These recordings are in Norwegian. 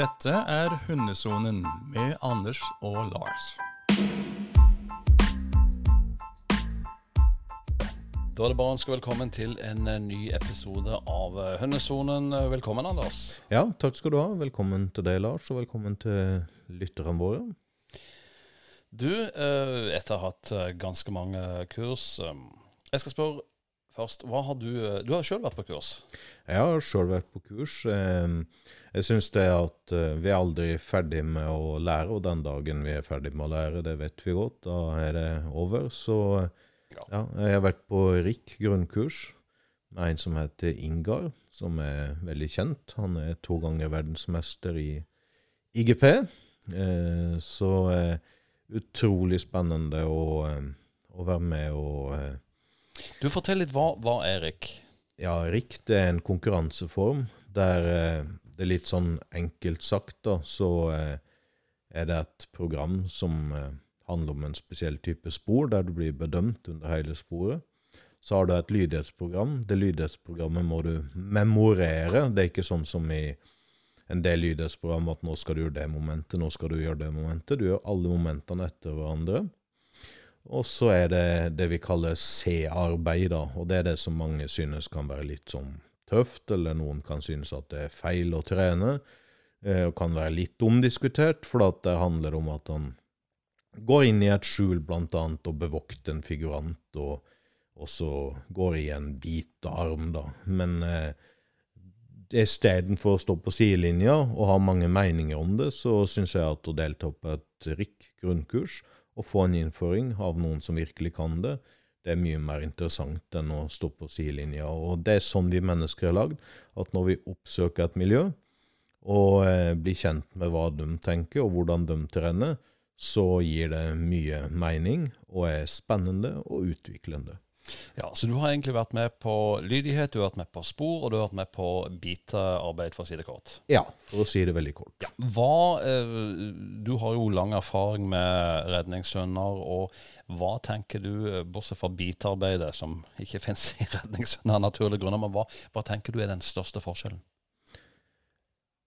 Dette er Hundesonen med Anders og Lars. Da er det bare å ønske velkommen til en eh, ny episode av eh, Hundesonen. Velkommen, Anders. Ja, takk skal du ha. Velkommen til deg, Lars, og velkommen til lytterne våre. Du, eh, etter å ha hatt ganske mange kurs Jeg skal spørre først, hva har du eh, Du har sjøl vært på kurs? Jeg har sjøl vært på kurs. Jeg syns det at eh, vi er aldri ferdig med å lære, og den dagen vi er ferdig med å lære, det vet vi godt, da er det over. Så Ja. jeg har vært på RIK grunnkurs med en som heter Ingar, som er veldig kjent. Han er to ganger verdensmester i IGP. Eh, Så utrolig spennende å, å være med og Du, Fortell litt. Hva er Rik? Ja, RIK det er en konkurranseform der eh, det er litt sånn enkelt sagt, da, så eh, er det et program som eh, handler om en spesiell type spor, der du blir bedømt under hele sporet. Så har du et lydighetsprogram. Det lydighetsprogrammet må du memorere. Det er ikke sånn som i en del lydighetsprogram at nå skal du gjøre det momentet, nå skal du gjøre det momentet. Du gjør alle momentene etter hverandre. Og så er det det vi kaller C-arbeid. Og det er det som mange synes kan være litt sånn tøft, eller noen kan synes at det er feil å trene. eh, Og kan være litt omdiskutert, for at det handler om at han går inn i et skjul blant annet og bevokter en figurant, og, og så går i en hvit arm, da. Men eh, istedenfor å stå på sidelinja og ha mange meninger om det, så syns jeg at å delta på et RIK og få en innføring av noen som virkelig kan det, det er mye mer interessant enn å stå på sidelinja. Og det er sånn vi mennesker er lagd, at når vi oppsøker et miljø og eh, blir kjent med hva de tenker og hvordan de trener, så gir det mye mening og er spennende og utviklende. Ja, Så du har egentlig vært med på lydighet, du har vært med på spor, og du har vært med på bitearbeid, for å si det kort. Ja, for å si det veldig kort. Hva, eh, du har jo lang erfaring med redningshunder, og hva tenker du, eh, bortsett fra bitearbeidet, som ikke finnes i redningshunder av naturlige grunner, men hva, hva tenker du er den største forskjellen?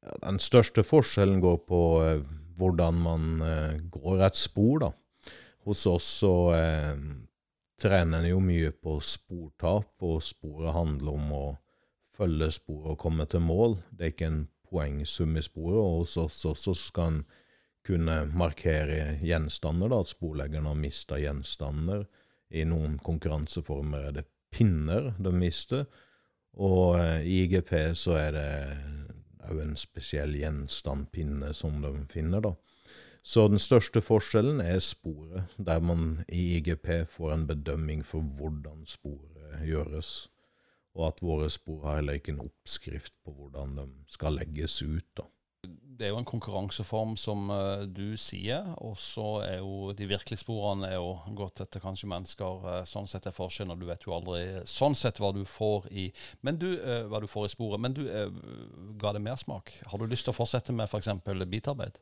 Ja, den største forskjellen går på eh, hvordan man går et spor, da. Hos oss så trener en jo mye på sportap, og sporet handler om å følge sporet og komme til mål. Det er ikke en poengsum i sporet, og hos oss også skal en kunne markere gjenstander, da, at sporleggeren har mista gjenstander. I noen konkurranseformer er det pinner de mister, og eh, i IGP så er det òg en spesiell gjenstand, pinne, som de finner, da. Så den største forskjellen er sporet, der man i IGP får en bedømming for hvordan sporet gjøres, og at våre spor har heller ikke en oppskrift på hvordan de skal legges ut, da. Det er jo en konkurranseform som eh, du sier, og så er jo de virkelige sporene er jo gått etter kanskje mennesker. eh, sånn sett er forskjellen, og du vet jo aldri sånn sett hva du får i du, eh, hva du får i sporet. Men du, ga det mersmak? Har du lyst til å fortsette med f.eks. For bitarbeid?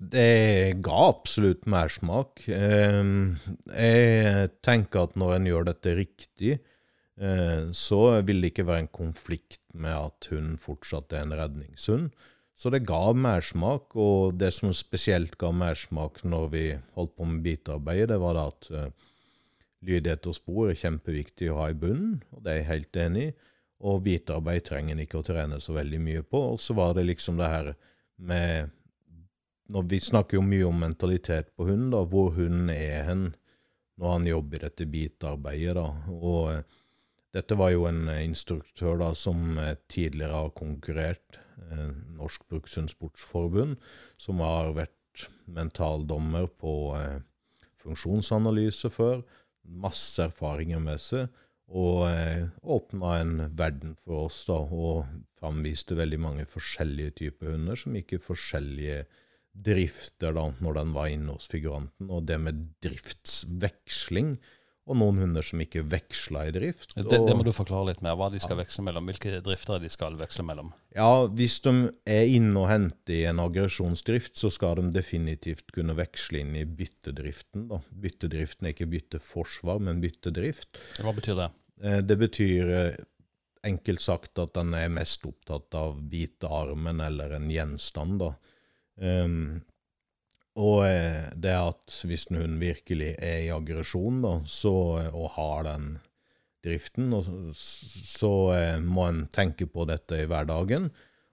Det ga absolutt mersmak. Eh, jeg tenker at når en gjør dette riktig, eh, så vil det ikke være en konflikt med at hun fortsatt er en redningshund. Så det ga mersmak, og det som spesielt ga mersmak når vi holdt på med bitearbeidet, det var da at eh, lydighet og spor er kjempeviktig å ha i bunnen, og det er jeg helt enig i. Og bitearbeid trenger en ikke å trene så veldig mye på. Og så var det liksom det her med når Vi snakker jo mye om mentalitet på hunden, da, hvor hunden er hen når han jobber i dette bitarbeidet. og eh, dette var jo en eh, instruktør da, som eh, tidligere har konkurrert, eh, Norsk Brukshundsportsforbund, som har vært mentaldommer på eh, funksjonsanalyse før. Masse erfaringer med seg. Og eh, åpna en verden for oss, da, og framviste veldig mange forskjellige typer hunder som gikk i forskjellige drifter da, når den var inne hos figuranten. Og det med driftsveksling, og noen hunder som ikke veksla i drift. Det, det må du forklare litt mer. Hva de skal veksle mellom. Hvilke drifter de skal veksle mellom. Ja, hvis de er inne og henter i en aggresjonsdrift, så skal de definitivt kunne veksle inn i byttedriften. da. Byttedriften er ikke bytteforsvar, men byttedrift. Hva betyr det? Eh, Det betyr eh, enkelt sagt at den er mest opptatt av bite armen eller en gjenstand, da. Um, og eh, det at hvis en hund virkelig er i aggresjon, da, så, og har den driften, og, så så må en tenke på dette i hverdagen.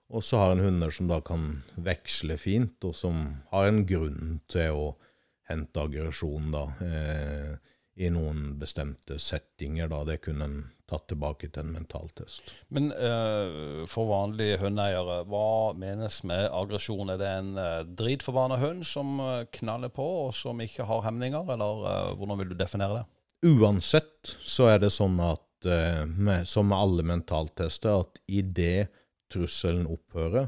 Og så har en hunder som da kan veksle fint, og som har en grunn til å hente aggresjon, da. Eh, i noen bestemte settinger. da Det kunne en tatt tilbake til en mentaltest. Men uh, for vanlige hundeeiere, hva menes med aggresjon? Er det en uh, dritforbanna hund som uh, knaller på, og som ikke har hemninger, eller uh, hvordan vil du definere det? Uansett så er det sånn at, med, som med alle mentaltester, at idet trusselen opphører,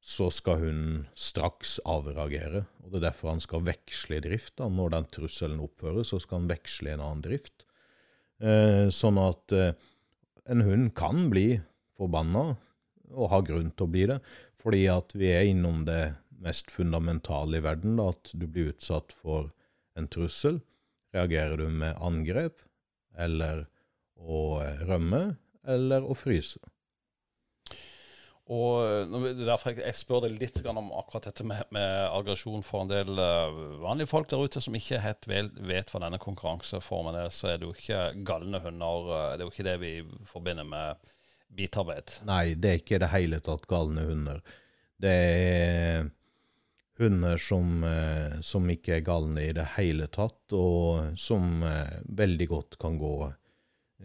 så skal hun straks avreagere. og Det er derfor han skal veksle drift. Da. Når den trusselen opphører, så skal han veksle i en annen drift. Eh, sånn at eh, en hund kan bli forbanna, og ha grunn til å bli det, fordi at vi er innom det mest fundamentale i verden, da, at du blir utsatt for en trussel. Reagerer du med angrep, eller å rømme, eller å fryse? Og eh, derfor jeg, spør deg litt om akkurat dette med, med aggresjon for en del uh, vanlige folk der ute som ikke helt vet hva denne konkurranseformen er. Så er det jo ikke galne hunder. Uh, det er jo ikke det vi forbinder med bitarbeid. Nei, det er ikke i det hele tatt galne hunder. Det er hunder som, som ikke er galne i det hele tatt, og som veldig godt kan gå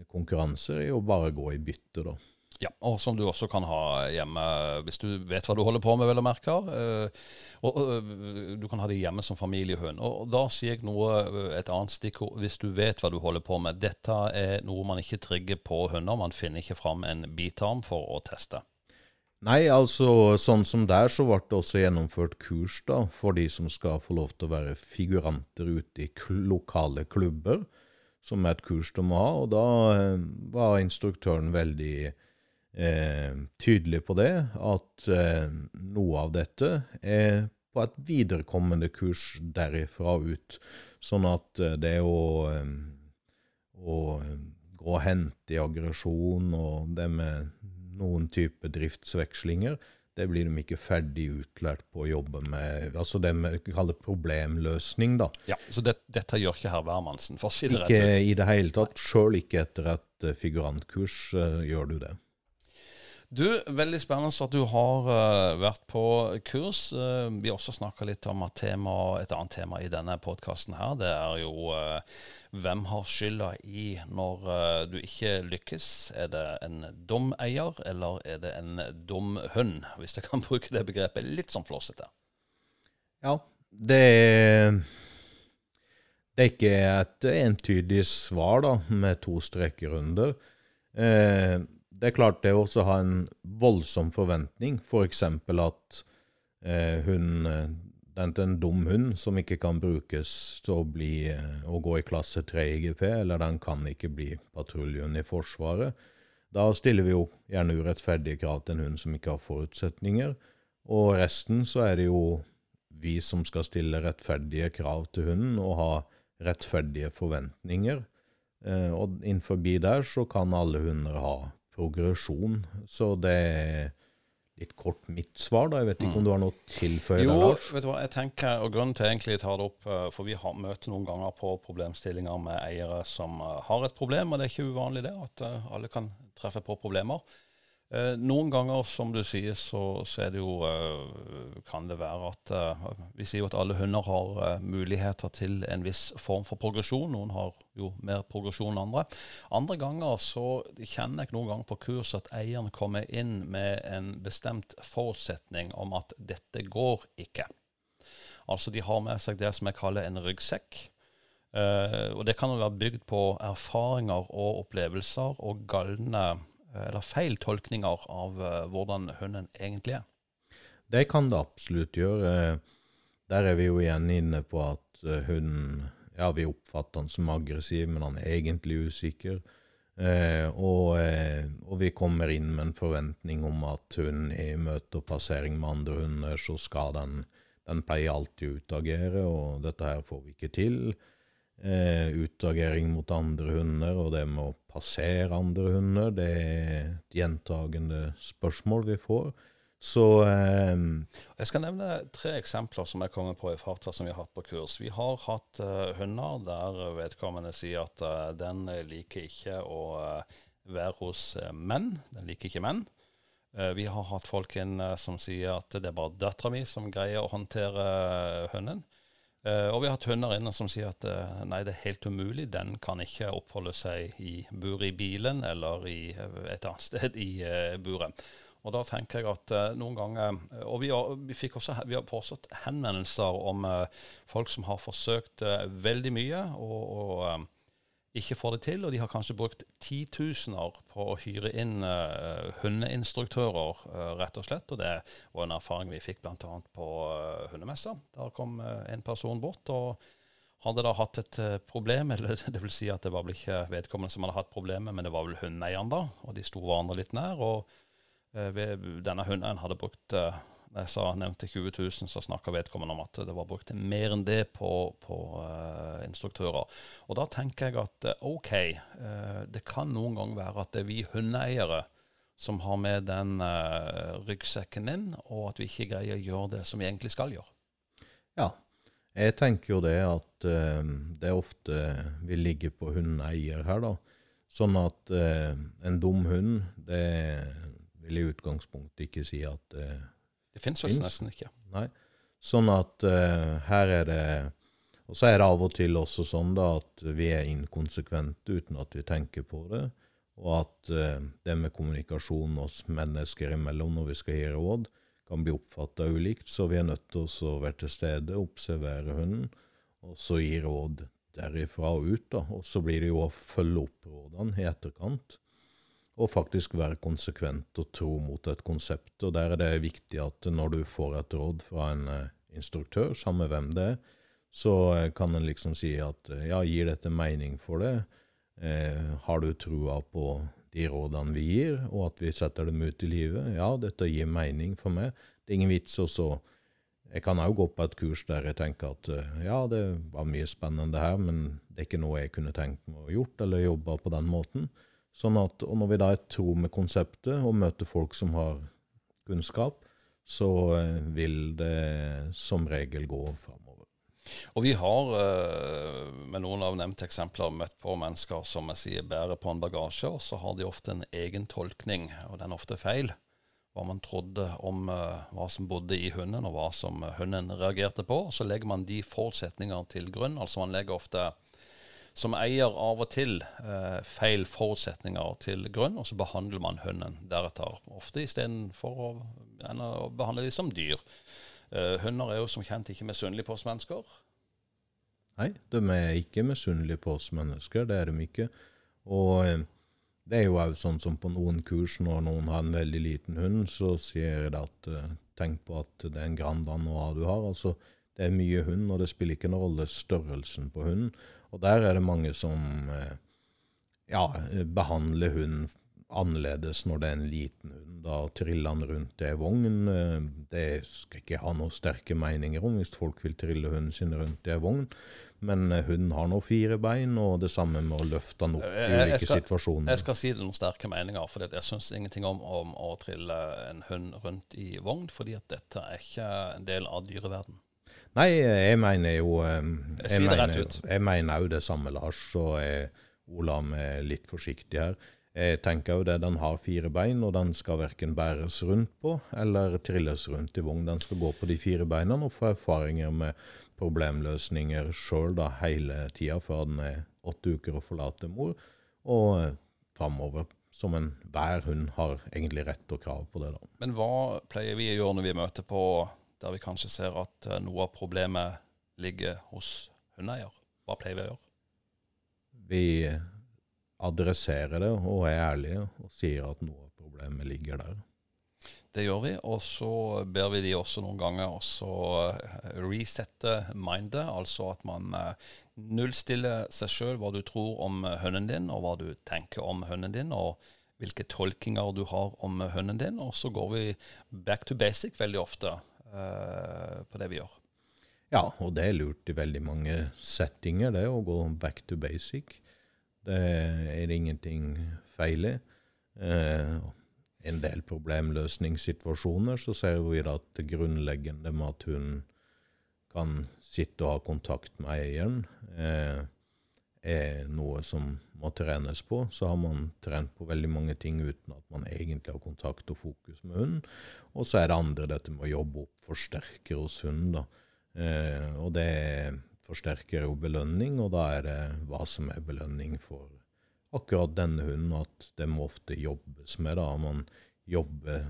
konkurranser i å bare gå i bytte, da. Ja, og som du også kan ha hjemme hvis du vet hva du holder på med, vel å merke. Uh, og, uh, du kan ha det hjemme som familiehund. Og da sier jeg noe, eh, et annet stikkord. Hvis du vet hva du holder på med. Dette er noe man ikke trigger på hunder. Man finner ikke fram en bitarm for å teste. Nei, altså sånn som der så ble det også gjennomført kurs da, for de som skal få lov til å være figuranter ute i lokale klubber, som er et kurs de må ha. Og da var instruktøren veldig eh, tydelig på det, at eh, noe av dette er på et viderekommende kurs derifra ut. Sånn at eh, det å, eh, å gå og hente i aggresjon og det med noen type driftsvekslinger, det blir de ikke ferdig utlært på å jobbe med. Altså det vi kaller problemløsning, da. Ja, Så det, dette gjør ikke herr Wermansen, for å si det rett ut? Ikke i det hele tatt. Sjøl ikke etter et figurantkurs uh, gjør du det. Du, Veldig spennende at du har uh, vært på kurs. Uh, vi har også snakka litt om tema, et annet tema i denne podkasten her. Det er jo uh, hvem har skylda i når du ikke lykkes? Er det en dum eier, eller er det en dum hund? Hvis jeg kan bruke det begrepet litt sånn flåsete. Ja, det er det er ikke et entydig svar da, med to streker under. Eh, det er klart det å også ha en voldsom forventning, f.eks. For at eh, hun det den er en dum hund som ikke kan brukes til å, bli, eh, å gå i klasse 3 IGP, eller den kan ikke bli patruljen i Forsvaret. Da stiller vi jo gjerne urettferdige krav til en hund som ikke har forutsetninger. Og resten så er det jo vi som skal stille rettferdige krav til hunden og ha rettferdige forventninger. Eh, og innenfor der så kan alle hunder ha progresjon. Så det er litt kort mitt svar, da. Jeg vet ikke om du har noe tilføye der, Lars? Jo, vet du hva, jeg tenker, og grunnen til egentlig jeg tar det opp, eh, for vi har, møter noen ganger på problemstillinger med eiere som uh, har et problem, og det er ikke uvanlig det, at uh, alle kan treffe på problemer. Eh, noen ganger, som du sier, så, så det jo eh, Kan det være at eh, Vi sier jo at alle hunder har muligheter til en viss form for progresjon. Noen har jo mer progresjon enn andre. Andre ganger så kjenner jeg noen ganger på kurs at eieren kommer inn med en bestemt forutsetning om at dette går ikke. Altså de har med seg det som jeg kaller en ryggsekk. Og det kan jo være bygd på erfaringer og opplevelser og galne eller feil tolkninger av uh, hvordan hunden egentlig er? Det kan det absolutt gjøre. Der er vi jo igjen inne på at uh, hunden Ja, vi oppfatter han som aggressiv, men han er egentlig usikker. Eh, og, eh, og, vi kommer inn med en forventning om at hun i møte og passering med andre hunder, så skal den, den pleier alltid utagere, og dette her får vi ikke til. Eh, utagering mot andre hunder og det med å passere andre hunder, det er et gjentagende spørsmål vi får. Så eh, Jeg skal nevne tre eksempler som jeg kommer på i farta som vi har hatt på kurs. Vi har hatt uh, hunder der vedkommende sier at uh, den liker ikke å uh, være hos menn. Den liker ikke menn. vi har hatt folk inn som sier at det er bare dattera mi som greier å håndtere hunden. Uh, og vi har hatt hunder inne som sier at uh, nei, det er helt umulig. Den kan ikke oppholde seg i buret i bilen eller i et annet sted i buret. Og da tenker jeg at noen ganger Og vi har, vi fikk også, vi har fortsatt henvendelser om folk som har forsøkt veldig mye. og, og ikke får det til, og de har kanskje brukt titusener på å hyre inn uh, hundeinstruktører, uh, rett og slett. Og det var en erfaring vi fikk bl.a. på uh, hundemessa. Der kom en person bort og hadde da hatt et problem, eller det vil si at det var vel ikke vedkommende som hadde hatt problemet, men det var vel hundeeieren da, og de sto hverandre litt nær. og denne hunden hadde brukt jeg sa, nevnte 20 000, så snakka vedkommende om at det var brukt mer enn det på, på uh, instruktører. Og da tenker jeg at uh, OK, uh, det kan noen gang være at det er vi hundeeiere som har med den ryggsekken inn, og at vi ikke greier å gjøre det som vi egentlig skal gjøre. Ja, jeg tenker jo det at det ofte vil ligge på hundeeier her, da. Sånn at en dum hund, det vil i utgangspunktet ikke si at det fins vel nesten ikke. Nei. Sånn at uh, her er det Og så er det av og til også sånn da at vi er inkonsekvente uten at vi tenker på det. Og at uh, det med kommunikasjon oss mennesker imellom når vi skal gi råd, kan bli oppfatta ulikt. Så vi er nødt til å være til stede, observere hunden, og så gi råd derifra og ut. da. Og så blir det jo å følge opp rådene i etterkant og faktisk være konsekvent og tro mot et konsept. Og der er det viktig at når du får et råd fra en uh, instruktør, samme hvem det er, så uh, kan en liksom si at uh, ja, gir dette mening for det? har du trua på de rådene vi gir, og at vi setter dem ut i livet? Ja, dette gir mening for meg. Det er ingen vits å så Jeg kan òg gå på et kurs der jeg tenker at ja, det var mye spennende her, men det er ikke noe jeg kunne tenkt meg å gjort eller jobba på den måten. Sånn at, og når vi da er tro med konseptet og møter folk som har kunnskap, så eh, vil det som regel gå framover. Og vi har eh, med noen av nevnte eksempler møtt på mennesker som jeg sier bærer på en bagasje, og så har de ofte en egen tolkning, og den er ofte feil. Hva man trodde om uh, hva som bodde i hunden, og hva som hunden reagerte på. Så legger man de forutsetninger til grunn. Altså man legger ofte som eier av og til eh, feil forutsetninger til grunn, og så behandler man hunden deretter. Ofte istedenfor å, å behandle dem som dyr. Eh, hunder er jo som kjent ikke misunnelige på oss mennesker. Nei, de er ikke misunnelige på oss mennesker. Det er de ikke. Og eh, det er jo òg sånn som på noen kurs, når noen har en veldig liten hund, så sier jeg at uh, tenk på at det er en Grand Danois du har. Altså, det er mye hund, og det spiller ikke noen rolle størrelsen på hunden. Og der er det mange som eh, ja, behandler hunden annerledes når det er en liten hund. Da triller han rundt i ei vogn. Eh, det skal ikke ha noen sterke meninger om hvis folk vil trille hunden sin rundt i ei vogn. Men eh, hunden har nå fire bein, og det samme med å løfte han opp i ulike skal, situasjoner. Jeg skal si det noen sterke meninger, for jeg syns ingenting om, om, å trille en hund rundt i vogn, fordi at dette er ikke en del av dyreverden. Nei, jeg mener jo ehm, Jeg, jeg mener, òg det samme, Lars, Ola er litt forsiktig her. Jeg tenker jo det, Den har fire bein, og den skal verken bæres rundt på eller trilles rundt i vogn. Den skal gå på de fire beina og få erfaringer med problemløsninger sjøl hele tida før den er åtte uker og forlater mor, og eh, framover. Som enhver hund har egentlig rett og krav på det. da. Men hva pleier vi å gjøre når vi møter på der vi kanskje ser at eh, noe av problemet ligger hos hundeeier? Hva pleier vi å gjøre? Vi adresserer det og er ærlige og sier at noe av problemet ligger der. Det gjør vi, og så ber vi de også noen ganger også eh, resette mindet. Altså at man eh, nullstiller seg sjøl hva du tror om hunden din, og hva du tenker om hunden din, og hvilke tolkinger du har om hunden din. Og så går vi back to basic veldig ofte. Eh, på det vi gjør. Ja, og det er lurt i veldig mange settinger, det å gå back to basic. Det er ingenting feil i. Eh, en del problemløsningssituasjoner så ser vi da at det grunnleggende med at hun kan sitte og ha kontakt med eieren, eh, er noe som må trenes på. Så har man trent på veldig mange ting uten at man egentlig har kontakt og fokus med hunden. Og så er det andre, dette med å jobbe opp forsterker hos hunden. da. Eh, og det forsterker jo belønning, og da er det hva som er belønning for akkurat denne hunden, at det må ofte jobbes med. da, Man jobber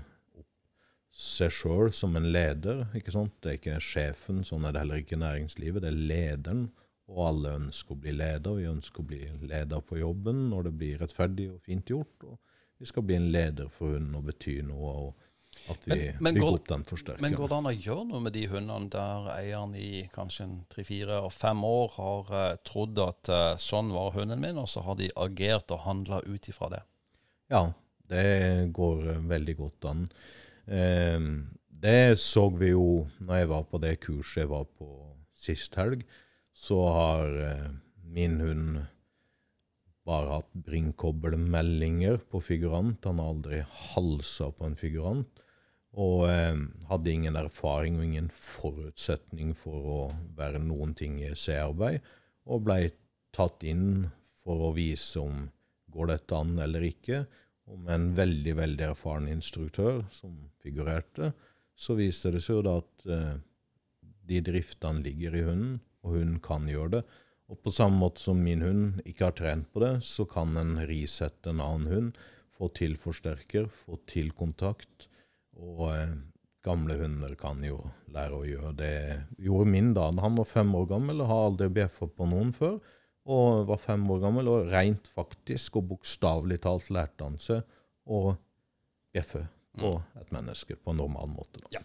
seg sjøl som en leder. ikke sant? Det er ikke sjefen, sånn er det heller ikke i næringslivet. Det er lederen og alle ønsker å bli leder. Vi ønsker å bli leder på jobben når det blir rettferdig og fint gjort. Og vi skal bli en leder for hunden og bety noe. og at vi men, men går, opp den forsterkeren. Men går det an å gjøre noe med de hundene der eieren i kanskje tre, fire og fem år har uh, trodd at uh, sånn var hunden min, og så har de agert og handla ut ifra det? Ja, det går uh, veldig godt an. det så vi jo når jeg var på det kurset jeg var på sist helg så har eh, min hund bare hatt bringkobbelmeldinger på figurant. Han har aldri halsa på en figurant. Og eh, hadde ingen erfaring og ingen forutsetning for å være noen ting i C-arbeid. Og blei tatt inn for å vise om går dette an eller ikke. Og med en veldig, veldig erfaren instruktør som figurerte, så viste det seg jo da at eh, de driftene ligger i hunden og hunden kan gjøre det. Og på samme måte som min hund ikke har trent på det, så kan en risette en annen hund, få til forsterker, få til kontakt. Og eh, gamle hunder kan jo lære å gjøre det. Gjorde min da han var fem år gammel og har aldri bjeffa på noen før. Og var fem år gammel og rent faktisk og bokstavelig talt lærte han seg å bjeffe mm. et menneske på en normal måte. Ja.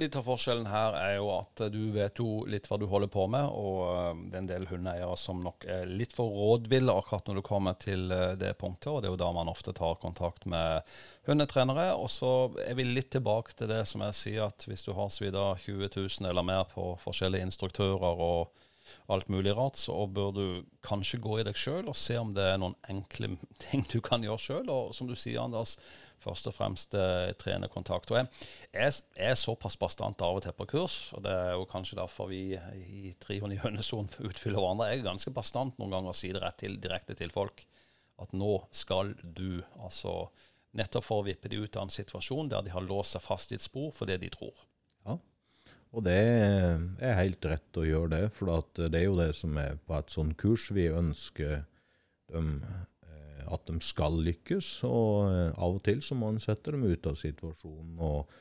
Litt av forskjellen her er jo at du vet jo litt hva du holder på med, og eh, det er en del hundeeiere som nok er litt for rådville akkurat når du kommer til eh, det punktet, og det er jo da man ofte tar kontakt med hundetrenere. Og så er vi litt tilbake til det som jeg sier, at hvis du har svidd av 20 000 eller mer på forskjellige instruktører og alt mulig rart, så bør du kanskje gå i deg sjøl og se om det er noen enkle ting du kan gjøre sjøl. Og som du sier, Anders, først og fremst eh, trene kontakt. Og jeg, jeg, er såpass bastant av og til på kurs, og det er jo kanskje derfor vi i Trihund i Hønesonen utfyller hverandre. Jeg er ganske bastant noen ganger og sier det rett til, direkte til folk at nå skal du altså Nettopp for å vippe de ut av en situasjon der de har låst seg fast i et spor for det de tror. Ja, og det er helt rett å gjøre det, for det er jo det som er på et sånt kurs. Vi ønsker dem at de skal lykkes. Og eh, av og til så må en sette dem ut av situasjonen og,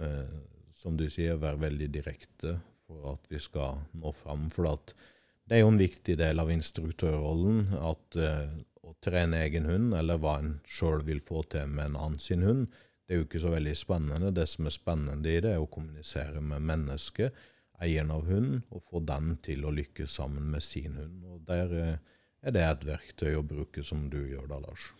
eh, som du sier, være veldig direkte for at vi skal nå fram. For det er jo en viktig del av instruktørrollen at eh, å trene egen hund, eller hva en sjøl vil få til med en annen sin hund, det er jo ikke så veldig spennende. Det som er spennende i det, er å kommunisere med mennesket, eieren av hunden, og få den til å lykkes sammen med sin hund. Og der er det et verktøy å bruke som du gjør da, Lars?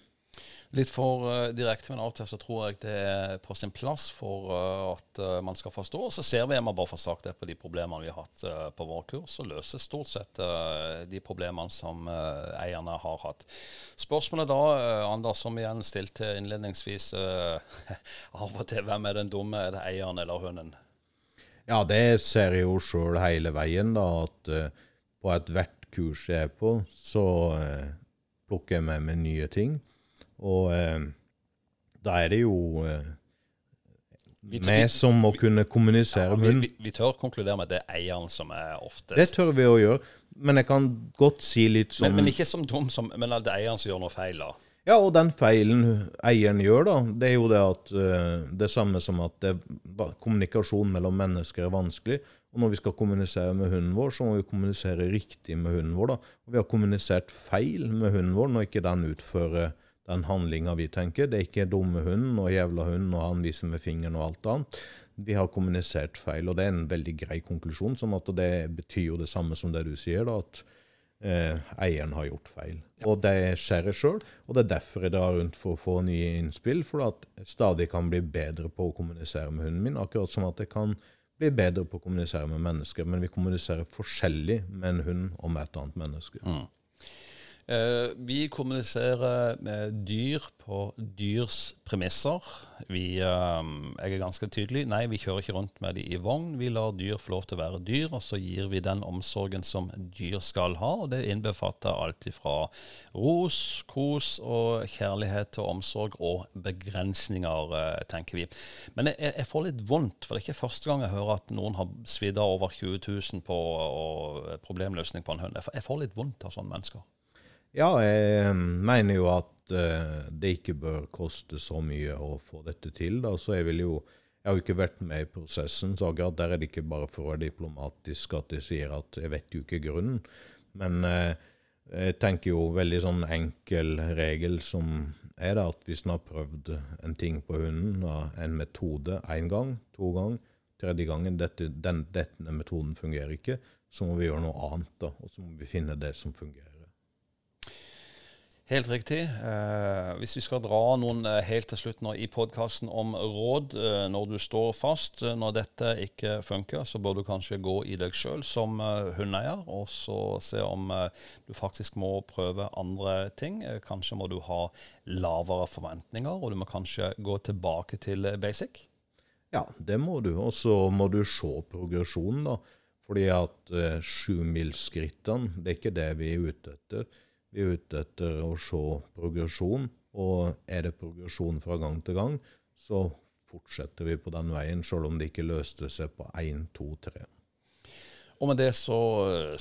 Litt for uh, direkte, men av og til så tror jeg det er på sin plass for uh, at uh, man skal forstå. Så ser vi, jeg må bare få sagt det, på de problemene vi har hatt på vår kurs, og løser stort sett de problemene som eierne har hatt. Spørsmålet da, Anders, som igjen stilte innledningsvis av og til, hvem er den dumme? Er det eieren eller hunden? Ja, det ser jeg jo sjøl hele veien, da, at på ethvert kurs jeg er på, så eh, plukker jeg med meg nye ting. Og eh, da er det jo eh, vi som må kunne kommunisere ja, vi, vi, tør konkludere med at det er eieren som er oftest Det tør vi å gjøre, men jeg kan godt si litt som Men, men ikke som dum, som, men at det er eieren som gjør noe feil, da? Ja, og den feilen eieren gjør, da, det er jo det at uh, det samme som at det, kommunikasjon mellom mennesker er vanskelig. Og når vi skal kommunisere med hunden vår, så må vi kommunisere riktig med hunden vår. da. Og vi har kommunisert feil med hunden vår når ikke den utfører den handlinga vi tenker. Det er ikke dumme hunden og jævla hunden og han viser med fingeren og alt annet. Vi har kommunisert feil, og det er en veldig grei konklusjon. sånn at det betyr jo det samme som det du sier, da, at eh, eieren har gjort feil. Ja. Og det skjer jeg sjøl, og det er derfor jeg drar rundt for å få nye innspill. For at jeg stadig kan bli bedre på å kommunisere med hunden min. Akkurat som at jeg kan bli bedre på å kommunisere med mennesker. Men vi kommuniserer forskjellig med en hund og med et annet menneske. Mm. Eh, vi kommuniserer med dyr på dyrs premisser. Vi, eh, jeg er ganske tydelig. Nei, vi kjører ikke rundt med de i vogn. Vi lar dyr få lov til å være dyr, og så gir vi den omsorgen som dyr skal ha. og Det innbefatter alt fra ros, kos og kjærlighet og omsorg og begrensninger, eh, tenker vi. Men jeg, jeg, får litt vondt, for det er ikke første gang jeg hører at noen har svidd av over 20 000 på problemløsning på en hund. Jeg får litt vondt av sånne mennesker. Ja, jeg eh, mener jo at uh, det ikke bør koste så mye å få dette til. Da. Så jeg vil jo Jeg har jo ikke vært med i prosessen, så akkurat der er det ikke bare for å være diplomatisk at de sier at jeg vet jo ikke grunnen. Men uh, jeg tenker jo veldig sånn enkel regel som er det at hvis en har prøvd en ting på hunden, en metode én gang, to gang, tredje gangen dette, den, denne metoden fungerer ikke, så må vi gjøre noe annet. da, Og så må vi finne det som fungerer. Helt riktig. Eh, hvis vi skal dra noen eh, helt til slutt nå i podkasten om råd eh, når du står fast, eh, når dette ikke funker, så bør du kanskje gå i deg sjøl som eh, hundeeier, og så se om eh, du faktisk må prøve andre ting. kanskje må du ha lavere forventninger, og du må kanskje gå tilbake til basic. Ja, det må du. Og så må du se progresjonen, da. Fordi at eh, sjumilsskrittene, det er ikke det vi er ute etter. Vi er ute etter å se progresjon, og er det progresjon fra gang til gang, så fortsetter vi på den veien, selv om det ikke løste seg på én, to, tre. Og med det så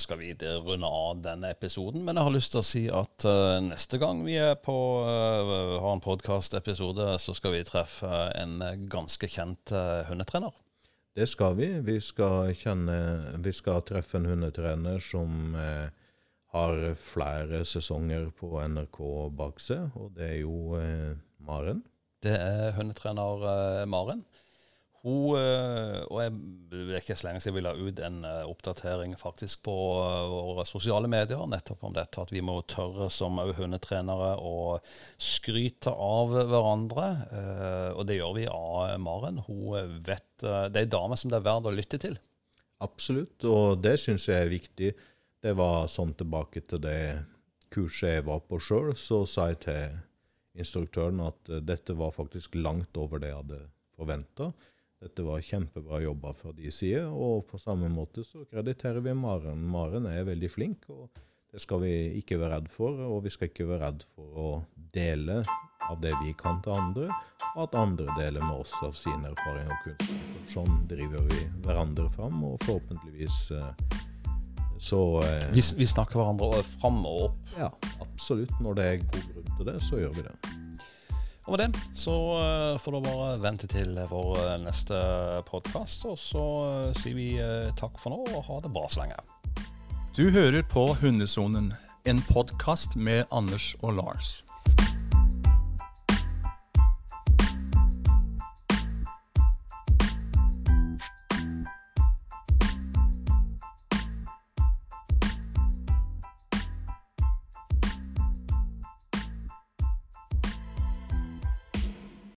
skal vi runde av denne episoden. Men jeg har lyst til å si at uh, neste gang vi er på, uh, har en podkastepisode, så skal vi treffe en ganske kjent hundetrener. Det skal vi. Vi skal, kjenne, vi skal treffe en hundetrener som uh, har flere sesonger på NRK bak seg, og det er jo eh, Maren. Det er hundetrener eh, Maren. Hun, eh, og jeg, Det er ikke så lenge siden vi la ut en uh, oppdatering faktisk på uh, våre sosiale medier nettopp om dette, at vi må tørre som hundetrenere å skryte av hverandre. Og det gjør vi av Maren. Hun vet, Det er ei dame som det er verdt å lytte til. Absolutt, og det syns jeg er viktig det var sånn tilbake til det kurset jeg var på sjøl. Så sa jeg til instruktøren at uh, dette var faktisk langt over det jeg hadde forventa. Dette var kjempebra jobba fra de side, og på samme måte så krediterer vi Maren. Maren er veldig flink, og det skal vi ikke være redd for. Og vi skal ikke være redd for å dele av det vi kan til andre, og at andre deler med oss av sine erfaringer og kunnskaper. Sånn driver vi hverandre fram, og forhåpentligvis uh, så eh, vi, vi, snakker hverandre fram og opp? Ja, absolutt. Når det er god grunn til det, så gjør vi det. Og med det så uh, får du bare vente til vår uh, neste podkast, og så uh, sier vi takk for nå og ha det bra så lenge. Du hører på Hundesonen, en podkast med Anders og Lars.